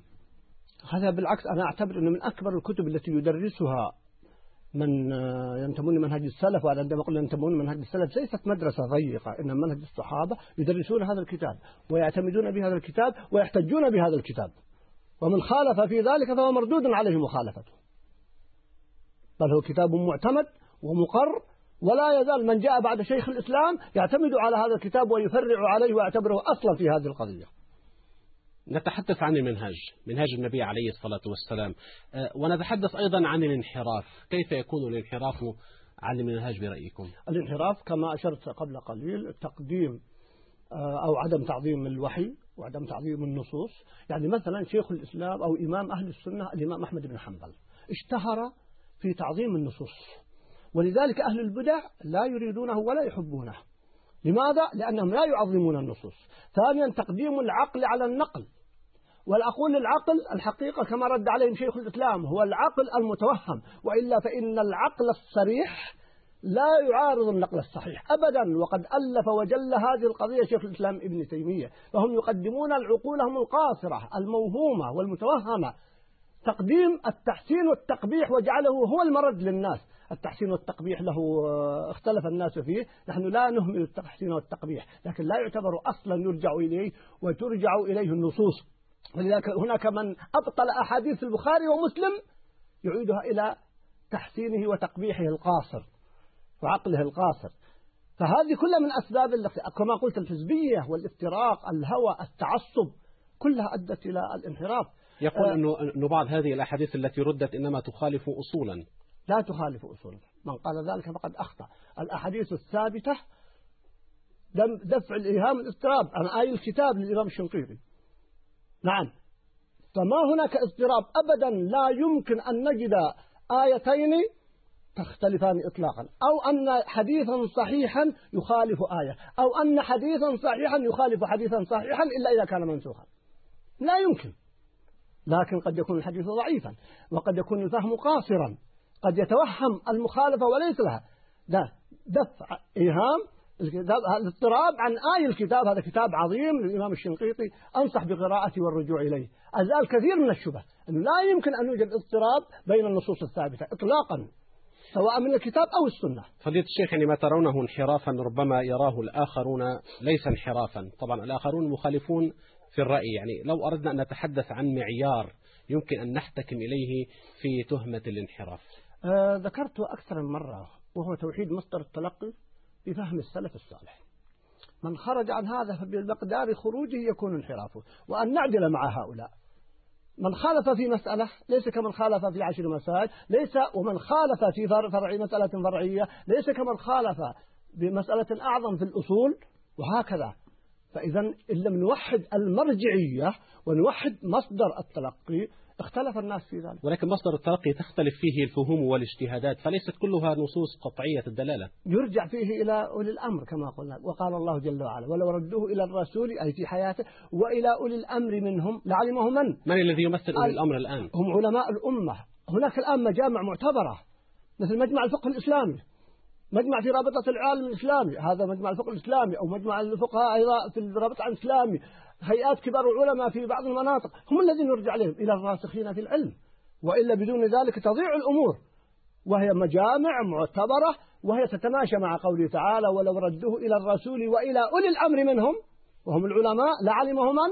هذا بالعكس أنا أعتبر أنه من أكبر الكتب التي يدرسها من آه، ينتمون لمنهج السلف وأنا عندما أقول ينتمون لمنهج السلف ليست مدرسة ضيقة إنما منهج الصحابة يدرسون هذا الكتاب ويعتمدون بهذا الكتاب ويحتجون بهذا الكتاب. ومن خالف في ذلك فهو مردود عليه مخالفته. بل هو كتاب معتمد ومقر ولا يزال من جاء بعد شيخ الإسلام يعتمد على هذا الكتاب ويفرع عليه ويعتبره أصلا في هذه القضية. نتحدث عن المنهاج منهاج النبي عليه الصلاة والسلام. آه، ونتحدث أيضا عن الانحراف. كيف يكون الانحراف عن المنهاج برأيكم؟ الانحراف كما أشرت قبل قليل تقديم آه، أو عدم تعظيم الوحي وعدم تعظيم النصوص. يعني مثلا شيخ الإسلام أو إمام أهل السنة الإمام أحمد بن حنبل اشتهر في تعظيم النصوص. ولذلك أهل البدع لا يريدونه ولا يحبونه. لماذا؟ لأنهم لا يعظمون النصوص. ثانيا تقديم العقل على النقل. والأقول العقل الحقيقة كما رد عليهم شيخ الإسلام هو العقل المتوهم وإلا فإن العقل الصريح لا يعارض النقل الصحيح أبدا وقد ألف وجل هذه القضية شيخ الإسلام ابن تيمية فهم يقدمون العقولهم القاصرة الموهومة والمتوهمة. تقديم التحسين والتقبيح وجعله هو المرد للناس. التحسين والتقبيح له آه، اختلف الناس فيه. نحن لا نهمل التحسين والتقبيح لكن لا يعتبر أصلا يرجع إليه وترجع إليه النصوص. ولذلك هناك من أبطل أحاديث البخاري ومسلم يعيدها إلى تحسينه وتقبيحه القاصر وعقله القاصر. فهذه كلها من أسباب كما قلت الحزبية والافتراق الهوى التعصب كلها أدت إلى الانحراف. يقول آه. أنه أنه بعض هذه الأحاديث التي ردت إنما تخالف أصولا. لا تخالف أصوله من قال ذلك فقد أخطأ. الأحاديث الثابتة دفع الإيهام الاضطراب. عن آي الكتاب للإمام الشنقيطي. نعم. فما هناك اضطراب أبدا لا يمكن أن نجد آيتين تختلفان إطلاقا. أو أن حديثا صحيحا يخالف آية. أو أن حديثا صحيحا يخالف حديثا صحيحا إلا إذا كان منسوخا. لا يمكن. لكن قد يكون الحديث ضعيفا. وقد يكون الفهم قاصرا. قد يتوهم المخالفة وليس لها. ده دفع إيهام الكتاب الاضطراب عن آي الكتاب. هذا كتاب عظيم للإمام الشنقيطي. أنصح بقراءته والرجوع إليه. أزال كثير من الشبه. أنه لا يمكن أن يوجد اضطراب بين النصوص الثابتة إطلاقا سواء من الكتاب أو السنة. فضيلة الشيخ يعني ما ترونه انحرافا ربما يراه الآخرون ليس انحرافا. طبعا الآخرون مخالفون في الرأي. يعني لو أردنا أن نتحدث عن معيار يمكن أن نحتكم إليه في تهمة الانحراف. آه ذكرته أكثر من مرة وهو توحيد مصدر التلقي. بفهم السلف الصالح. من خرج عن هذا فبمقدار خروجه يكون انحرافه وأن نعدل مع هؤلاء. من خالف في مسألة ليس كمن خالف في عشر مسائل ليس ومن خالف في فر- فرع مسألة فرعية ليس كمن خالف بمسألة أعظم في الأصول وهكذا. فإذا إن لم نوحد المرجعية ونوحد مصدر التلقي اختلف الناس في ذلك. ولكن مصدر التلقي تختلف فيه الفهوم والاجتهادات فليست كلها نصوص قطعية الدلالة. يرجع فيه إلى أولي الأمر كما قلنا. وقال الله جل وعلا ولو ردوه إلى الرسول أي في حياته وإلى أولي الأمر منهم لعلمه من؟ من الذي يمثل أولي ال- الأمر الآن؟ هم علماء الأمة. هناك الآن مجامع معتبرة مثل مجمع الفقه الإسلامي. مجمع في رابطة العالم الإسلامي هذا مجمع الفقه الإسلامي أو مجمع الفقهاء أيضا في الرابطة الإسلامي. هيئات كبار العلماء في بعض المناطق هم الذين نرجع عليهم إلى الراسخين في العلم. وإلا بدون ذلك تضيع الأمور. وهي مجامع معتبرة وهي تتماشى مع قوله تعالى ولو ردوه إلى الرسول وإلى أولي الأمر منهم وهم العلماء لعلمه من؟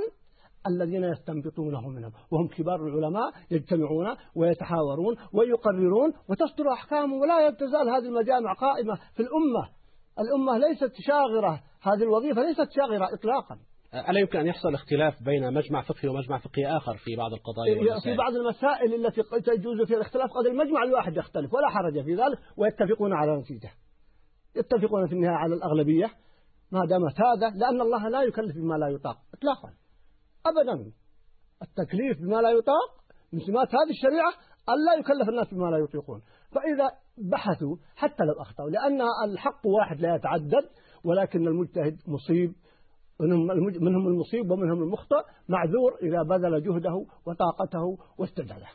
الذين يستنبطونه منهم وهم كبار العلماء يجتمعون ويتحاورون ويقررون وتصدر أحكام ولا تزال هذه المجامع قائمة في الأمة. الأمة ليست شاغرة. هذه الوظيفة ليست شاغرة إطلاقا. ألا يمكن أن يحصل اختلاف بين مجمع فقهي ومجمع فقهي آخر في بعض القضايا والمسائل؟ في بعض المسائل التي تجوز فيها الاختلاف قد المجمع الواحد يختلف ولا حرج في ذلك ويتفقون على نتيجة. يتفقون في النهاية على الأغلبية. ما دامت هذا لأن الله لا يكلف بما لا يطاق إطلاقا. أبدا. التكليف بما لا يطاق من سمات هذه الشريعة ألا يكلف الناس بما لا يطيقون. فإذا بحثوا حتى لو أخطأوا لأن الحق واحد لا يتعدد ولكن المجتهد مصيب منهم المصيب ومنهم المخطئ معذور إذا بذل جهده وطاقته واستدله.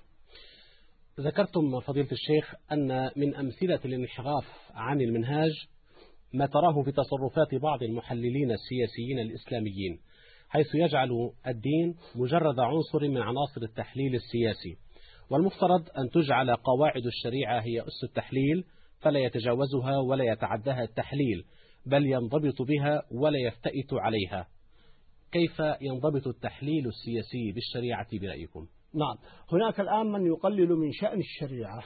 ذكرتم فضيلة الشيخ أن من أمثلة الانحراف عن المنهاج ما تراه في تصرفات بعض المحللين السياسيين الإسلاميين. حيث يجعل الدين مجرد عنصر من عناصر التحليل السياسي. والمفترض أن تجعل قواعد الشريعة هي أس التحليل فلا يتجاوزها ولا يتعداها التحليل بل ينضبط بها ولا يفتئت عليها. كيف ينضبط التحليل السياسي بالشريعة برأيكم؟ نعم. هناك الآن من يقلل من شأن الشريعة.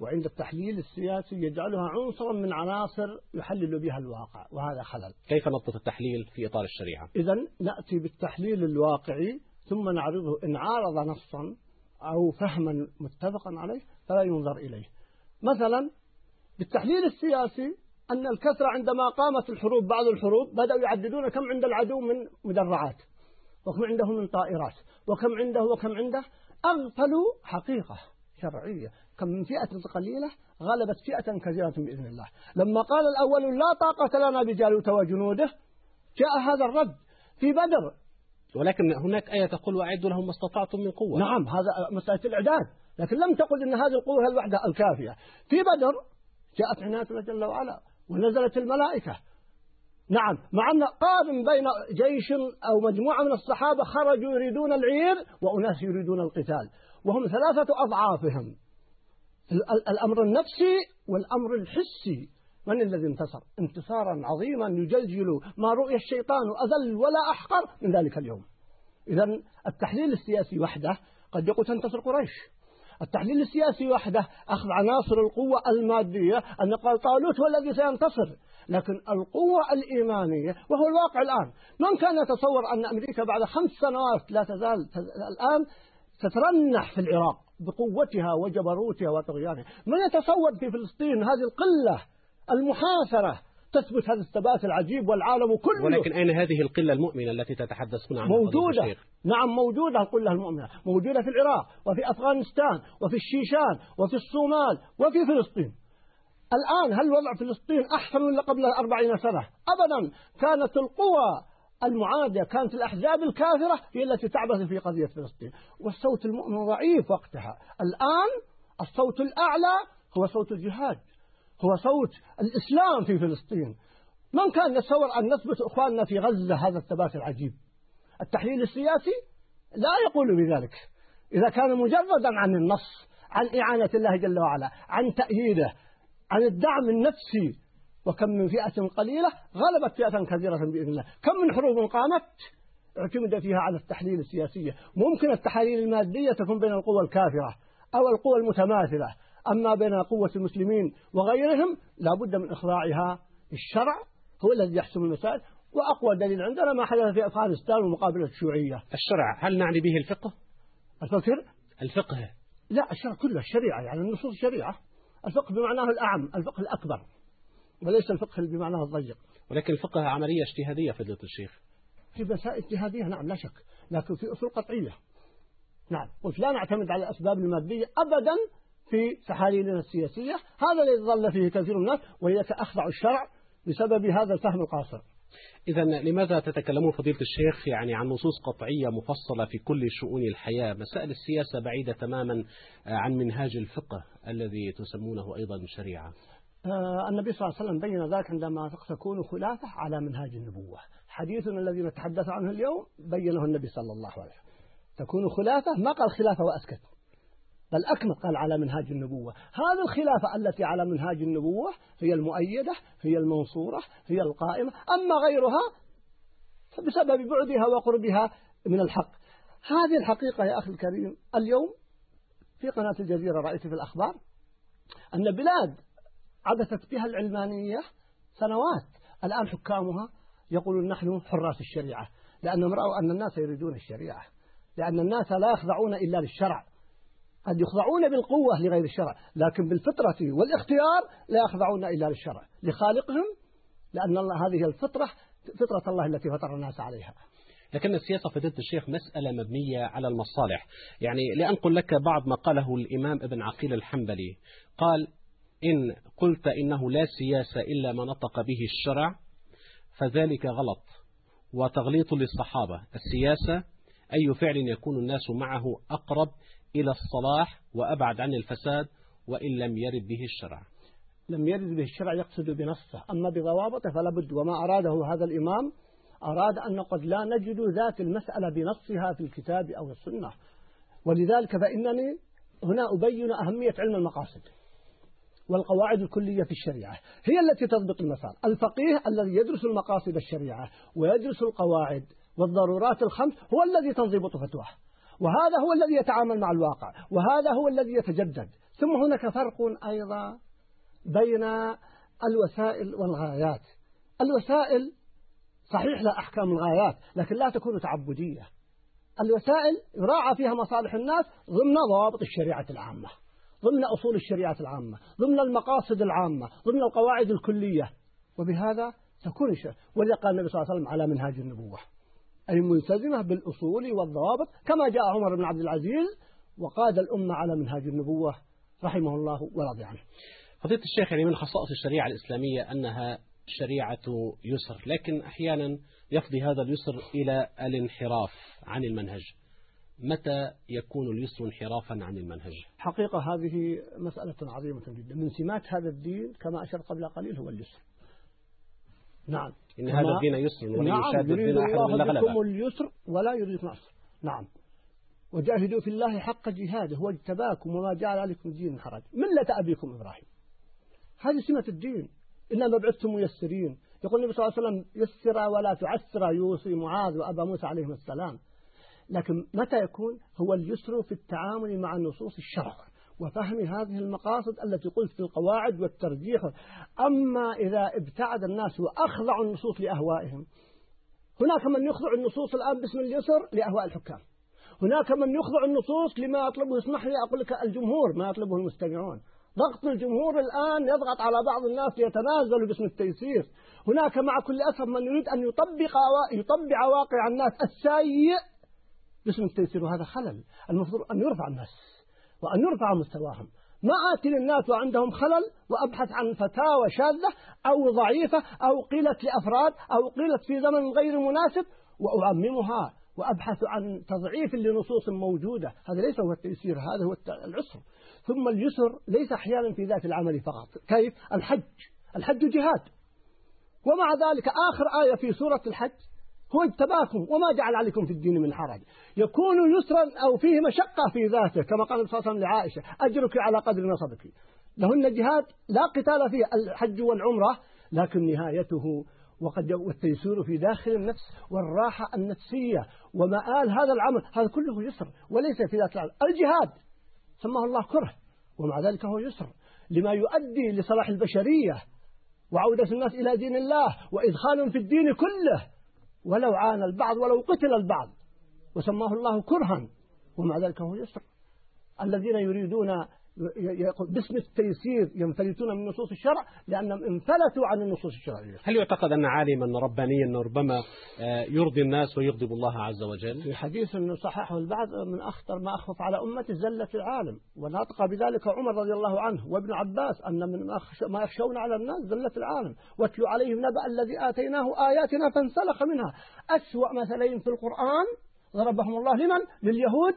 وعند التحليل السياسي يجعلها عنصرا من عناصر يحلل بها الواقع وهذا خلل. كيف نضبط التحليل في إطار الشريعة؟ إذا نأتي بالتحليل الواقعي ثم نعرضه إن عارض نصا أو فهما متفقا عليه فلا ينظر إليه. مثلا بالتحليل السياسي أن الكثرة عندما قامت الحروب بعض الحروب بدأوا يعددون كم عند العدو من مدرعات وكم عنده من طائرات وكم عنده وكم عنده أغفلوا حقيقة شرعية. كم من فئة قليلة غلبت فئة كثيرة بإذن الله. لما قال الأول لا طاقة لنا بجالوت وجنوده جاء هذا الرد في بدر. ولكن هناك آية تقول وأعدوا لهم ما استطعتم من قوة. نعم هذا مسألة الإعداد لكن لم تقل أن هذه القوة هي الوحدة الكافية. في بدر جاءت عناية الله جل وعلا ونزلت الملائكة. نعم مع أن قارن بين جيش أو مجموعة من الصحابة خرجوا يريدون العير وأناس يريدون القتال وهم ثلاثة أضعافهم. الأمر النفسي والأمر الحسي. من الذي انتصر؟ انتصارا عظيما يجلجل ما رؤي الشيطان أذل ولا أحقر من ذلك اليوم. إذا التحليل السياسي وحده قد يقول تنتصر قريش. التحليل السياسي وحده أخذ عناصر القوة المادية أن قال طالوت هو الذي سينتصر. لكن القوة الإيمانية وهو الواقع الآن. من كان يتصور أن أمريكا بعد خمس سنوات لا تزال الآن تترنح في العراق؟ بقوتها وجبروتها وطغيانها من يتصور في فلسطين هذه القلة المحاصرة تثبت هذا الثبات العجيب والعالم كله؟ ولكن أين هذه القلة المؤمنة التي تتحدثون عنها موجودة. نعم موجودة القلة المؤمنة. موجودة في العراق وفي أفغانستان وفي الشيشان وفي الصومال وفي فلسطين. الآن هل وضع فلسطين أحسن من قبل أربعين سنة؟ أبدا. كانت القوى المعادية كانت الأحزاب الكافرة هي التي تعبث في قضية فلسطين. والصوت المؤمن ضعيف وقتها. الآن الصوت الأعلى هو صوت الجهاد هو صوت الإسلام في فلسطين. من كان يتصور أن نثبت إخواننا في غزة هذا الثبات العجيب؟ التحليل السياسي لا يقول بذلك. إذا كان مجردا عن النص عن إعانة الله جل وعلا عن تأييده عن الدعم النفسي وكم من فئة قليلة غلبت فئة كثيرة بإذن الله. كم من حروب قامت اعتمد فيها على التحليل السياسية ممكن التحاليل المادية تكون بين القوى الكافرة أو القوى المتماثلة. أما بين قوة المسلمين وغيرهم لا بد من إخضاعها. الشرع هو الذي يحسم المسائل. وأقوى دليل عندنا ما حدث في أفغانستان ومقابلة الشيوعية. الشرع هل نعني به الفقه؟ الفقه؟ الفقه. لا الشرع كله الشريعة يعني النصوص الشريعة الفقه بمعناه الأعم الفقه الأكبر. وليس الفقه بمعناه الضيق. ولكن الفقه عملية اجتهادية فضيلة الشيخ. في مسائل اجتهادية نعم لا شك. لكن في أصول قطعية. نعم. قلت لا نعتمد على الأسباب المادية أبدا في تحاليلنا السياسية. هذا الذي ظل فيه كثير من الناس وهي أخضع الشرع بسبب هذا الفهم القاصر. إذا لماذا تتكلمون فضيلة الشيخ يعني عن نصوص قطعية مفصلة في كل شؤون الحياة؟ مسائل السياسة بعيدة تماما عن منهاج الفقه الذي تسمونه أيضا شريعة. النبي صلى الله عليه وسلم بين ذلك عندما تكون خلافة على منهاج النبوة. حديثنا الذي نتحدث عنه اليوم بينه النبي صلى الله عليه وسلم. تكون خلافة ما قال خلافة وأسكت بل أكمل قال على منهاج النبوة. هذه الخلافة التي على منهاج النبوة هي المؤيدة هي المنصورة هي القائمة. أما غيرها بسبب بعدها وقربها من الحق. هذه الحقيقة يا أخي الكريم اليوم في قناة الجزيرة رأيت في الأخبار أن بلاد عبثت بها العلمانية سنوات. الآن حكامها يقولون نحن حراس الشريعة لأنهم رأوا أن الناس يريدون الشريعة لأن الناس لا يخضعون إلا للشرع. قد يخضعون بالقوة لغير الشرع لكن بالفطرة والاختيار لا يخضعون إلا للشرع لخالقهم لأن الله هذه الفطرة فطرة الله التي فطر الناس عليها. لكن السياسة فضيلة الشيخ مسألة مبنية على المصالح. يعني لأنقل لك بعض ما قاله الإمام ابن عقيل الحنبلي قال إن قلت إنه لا سياسة إلا ما نطق به الشرع فذلك غلط وتغليط للصحابة. السياسة أي فعل يكون الناس معه أقرب إلى الصلاح وأبعد عن الفساد وإن لم يرد به الشرع. لم يرد به الشرع يقصد بنصه. أما بضوابطه فلا بد وما أراده هذا الإمام أراد أن قد لا نجد ذات المسألة بنصها في الكتاب أو السنة. ولذلك فإنني هنا أبين أهمية علم المقاصد. والقواعد الكلية في الشريعة. هي التي تضبط المسار. الفقيه الذي يدرس المقاصد الشريعة ويدرس القواعد والضرورات الخمس هو الذي تنضبط فتواه. وهذا هو الذي يتعامل مع الواقع. وهذا هو الذي يتجدد. ثم هناك فرق أيضا بين الوسائل والغايات. الوسائل صحيح لا أحكام الغايات لكن لا تكون تعبدية. الوسائل يراعى فيها مصالح الناس ضمن ضوابط الشريعة العامة. ضمن أصول الشريعة العامة ضمن المقاصد العامة ضمن القواعد الكلية. وبهذا تكون ولذا قال النبي صلى الله عليه وسلم على منهاج النبوة. أي ملتزمة بالأصول والضوابط كما جاء عمر بن عبد العزيز وقاد الأمة على منهاج النبوة رحمه الله ورضي عنه. فضيلة الشيخ يعني من خصائص الشريعة الإسلامية أنها شريعة يسر لكن أحيانا يفضي هذا اليسر إلى الانحراف عن المنهج. متى يكون اليسر انحرافا عن المنهج؟ حقيقة هذه مسألة عظيمة جدا. من سمات هذا الدين كما أشرت قبل قليل هو اليسر. نعم. إن هذا الدين يسر ولن نعم يشاد الدين أحد إلا غلبه اليسر ولا يريد العسر نعم. وجاهدوا في الله حق جهاده هو اجتباكم وما جعل عليكم الدين حرج. ملة أبيكم إبراهيم. هذه سمة الدين. إنما بعثتم ميسرين. يقول النبي صلى الله عليه وسلم يسر ولا تعسر يوصي معاذ وأبا موسى عليهم السلام. لكن متى يكون هو اليسر في التعامل مع نصوص الشرع وفهم هذه المقاصد التي قلت في القواعد والترجيح. أما إذا ابتعد الناس وأخضعوا النصوص لأهوائهم هناك من يخضع النصوص الآن باسم اليسر لأهواء الحكام. هناك من يخضع النصوص لما يطلبه اسمح لي أقول لك الجمهور ما يطلبه المستمعون. ضغط الجمهور الآن يضغط على بعض الناس ليتنازلوا باسم التيسير. هناك مع كل أسف من يريد أن يطبق يطبع واقع الناس السيء باسم التيسير وهذا خلل. المفروض أن يرفع الناس وأن يرفع مستواهم. ما آتي للناس وعندهم خلل وأبحث عن فتاوى شاذة أو ضعيفة أو قيلت لأفراد أو قيلت في زمن غير مناسب وأعممها وأبحث عن تضعيف لنصوص موجودة. هذا ليس هو التيسير هذا هو العسر. ثم اليسر ليس أحيانا في ذات العمل فقط. كيف؟ الحج. الحج جهاد. ومع ذلك آخر آية في سورة الحج هو اجتباكم وما جعل عليكم في الدين من حرج. يكون يسرا أو فيه مشقة في ذاته كما قال صلى الله عليه وسلم لعائشة أجرك على قدر نصبك لهن جهاد لا قتال فيه الحج والعمرة لكن نهايته وقد والتيسير في داخل النفس والراحة النفسية ومآل هذا العمل هذا كله يسر وليس في ذات العمل. الجهاد سماه الله كره ومع ذلك هو يسر لما يؤدي لصلاح البشرية وعودة الناس إلى دين الله وإدخال في الدين كله. ولو عانى البعض ولو قتل البعض. وسماه الله كرها ومع ذلك هو يسر. الذين يريدون باسم التيسير ينفلتون من نصوص الشرع لأنهم انفلتوا عن النصوص الشرعية. هل يعتقد أن عالما ربانيا ربما يرضي الناس ويغضب الله عز وجل؟ في حديث أنه صححه البعض من أخطر ما أخف على أمتي زلة العالم ونطق بذلك عمر رضي الله عنه وابن عباس أن من ما يخشون على الناس زلة العالم. واتلو عليهم نبأ الذي آتيناه آياتنا فانسلخ منها. أسوأ مثلين في القرآن ضربهم الله لمن؟ لليهود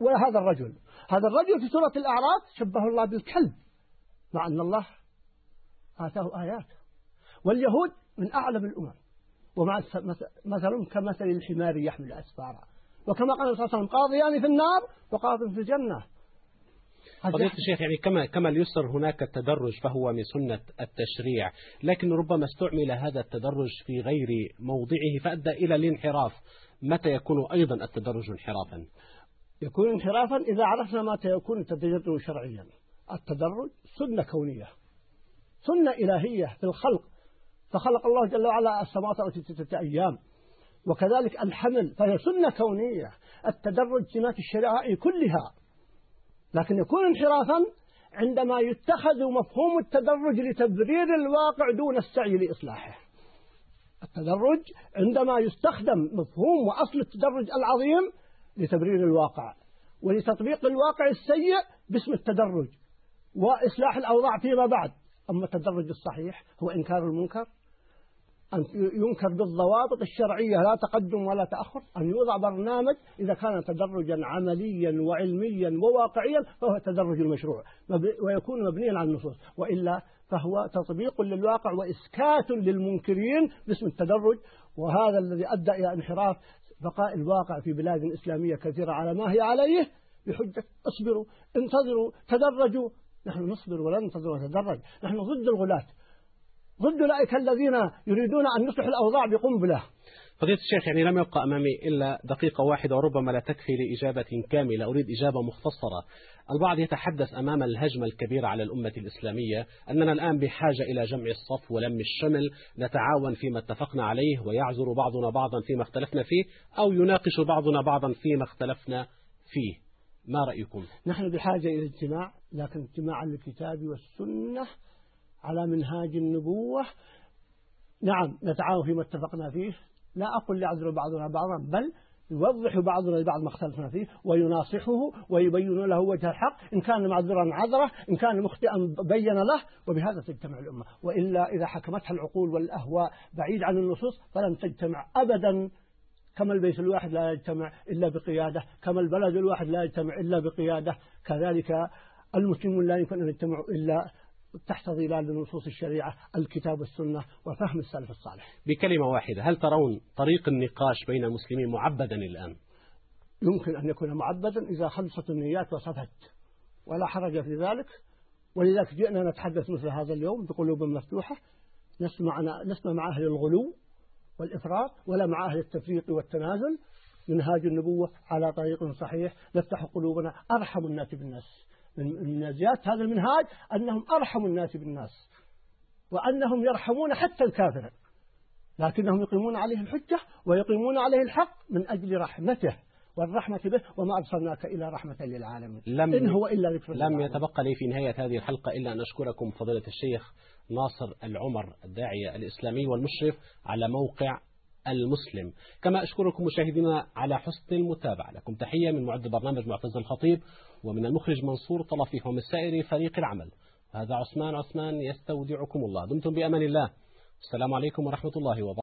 وهذا الرجل. هذا الرجل في سورة الأعراف شبه الله بالكلب مع أن الله آتاه آيات واليهود من أعلم الأمم ومع مثل كمثل الحمار يحمل أسفارا. وكما قال صلى الله عليه وسلم قاضيان في النار وقاض في الجنة. فضيلة الشيخ يعني كما كما اليسر هناك التدرج فهو من سنة التشريع، لكن ربما استعمل هذا التدرج في غير موضعه فأدى إلى الانحراف، متى يكون أيضا التدرج انحرافا؟ يكون انحرافا إذا عرفنا متى يكون التدرج شرعيا. التدرج سنة كونية. سنة إلهية في الخلق فخلق الله جل وعلا السماوات في ستة أيام وكذلك الحمل فهي سنة كونية التدرج سمات الشرائع كلها لكن يكون انحرافا عندما يتخذ مفهوم التدرج لتبرير الواقع دون السعي لإصلاحه التدرج عندما يستخدم مفهوم وأصل التدرج العظيم لتبرير الواقع ولتطبيق الواقع السيء باسم التدرج وإصلاح الأوضاع فيما بعد. أما التدرج الصحيح هو إنكار المنكر أن ينكر بالضوابط الشرعية لا تقدم ولا تأخر أن يوضع برنامج إذا كان تدرجا عمليا وعلميا وواقعيا فهو التدرج المشروع ويكون مبنيا على النصوص وإلا فهو تطبيق للواقع وإسكات للمنكرين باسم التدرج. وهذا الذي أدى إلى انحراف بقاء الواقع في بلاد إسلامية كثيرة على ما هي عليه بحجة اصبروا انتظروا تدرجوا. نحن نصبر ولا ننتظر ونتدرج نحن ضد الغلاة. ضد أولئك الذين يريدون أن يصلحوا الأوضاع بقنبلة. فضيلة الشيخ يعني لم يبقى أمامي إلا دقيقة واحدة وربما لا تكفي لإجابة كاملة. أريد إجابة مختصرة. البعض يتحدث أمام الهجمة الكبيرة على الأمة الإسلامية أننا الآن بحاجة إلى جمع الصف ولم الشمل نتعاون فيما اتفقنا عليه ويعذر بعضنا بعضا فيما اختلفنا فيه أو يناقش بعضنا بعضا فيما اختلفنا فيه. ما رأيكم؟ نحن بحاجة إلى اجتماع لكن اجتماع الكتاب والسنة على منهاج النبوة. نعم نتعاون فيما اتفقنا فيه. لا أقول يعذر بعضنا بعضا بل يوضح بعضنا لبعض ما اختلفنا فيه ويناصحه ويبين له وجه الحق إن كان معذرا عذره إن كان مخطئا بين له وبهذا تجتمع الأمة. وإلا إذا حكمتها العقول والأهواء بعيد عن النصوص فلن تجتمع أبدا. كما البيت الواحد لا يجتمع إلا بقيادة كما البلد الواحد لا يجتمع إلا بقيادة. كذلك المسلمون لا يمكن أن يجتمعوا إلا تحت ظلال نصوص الشريعة الكتاب والسنة وفهم السلف الصالح. بكلمة واحدة هل ترون طريق النقاش بين المسلمين معبدا الآن؟ يمكن أن يكون معبدا إذا خلصت النيات وصفت ولا حرج في ذلك. ولذلك جئنا نتحدث مثل هذا اليوم بقلوب مفتوحة. نسمع, نسمع مع أهل الغلو والإفراط ولا مع أهل التفريط والتنازل. منهاج النبوة على طريق صحيح. نفتح قلوبنا أرحم الناس بالناس. من زيادة هذا المنهاج أنهم أرحم الناس بالناس وأنهم يرحمون حتى الكافر لكنهم يقيمون عليه الحجة ويقيمون عليه الحق من أجل رحمته والرحمة به وما أرسلناك إلى رحمة للعالمين. لم إن هو إلا ذكر لم يتبقى لي في نهاية هذه الحلقة إلا أن أشكركم فضيلة الشيخ ناصر العمر الداعية الإسلامي والمشرف على موقع المسلم. كما أشكركم مشاهدينا على حسن المتابعة. لكم تحية من معد برنامج معتز الخطيب. ومن المخرج منصور طلفي ومن سائر فريق العمل. هذا عثمان عثمان يستودعكم الله. دمتم بأمان الله. السلام عليكم ورحمة الله وبركاته.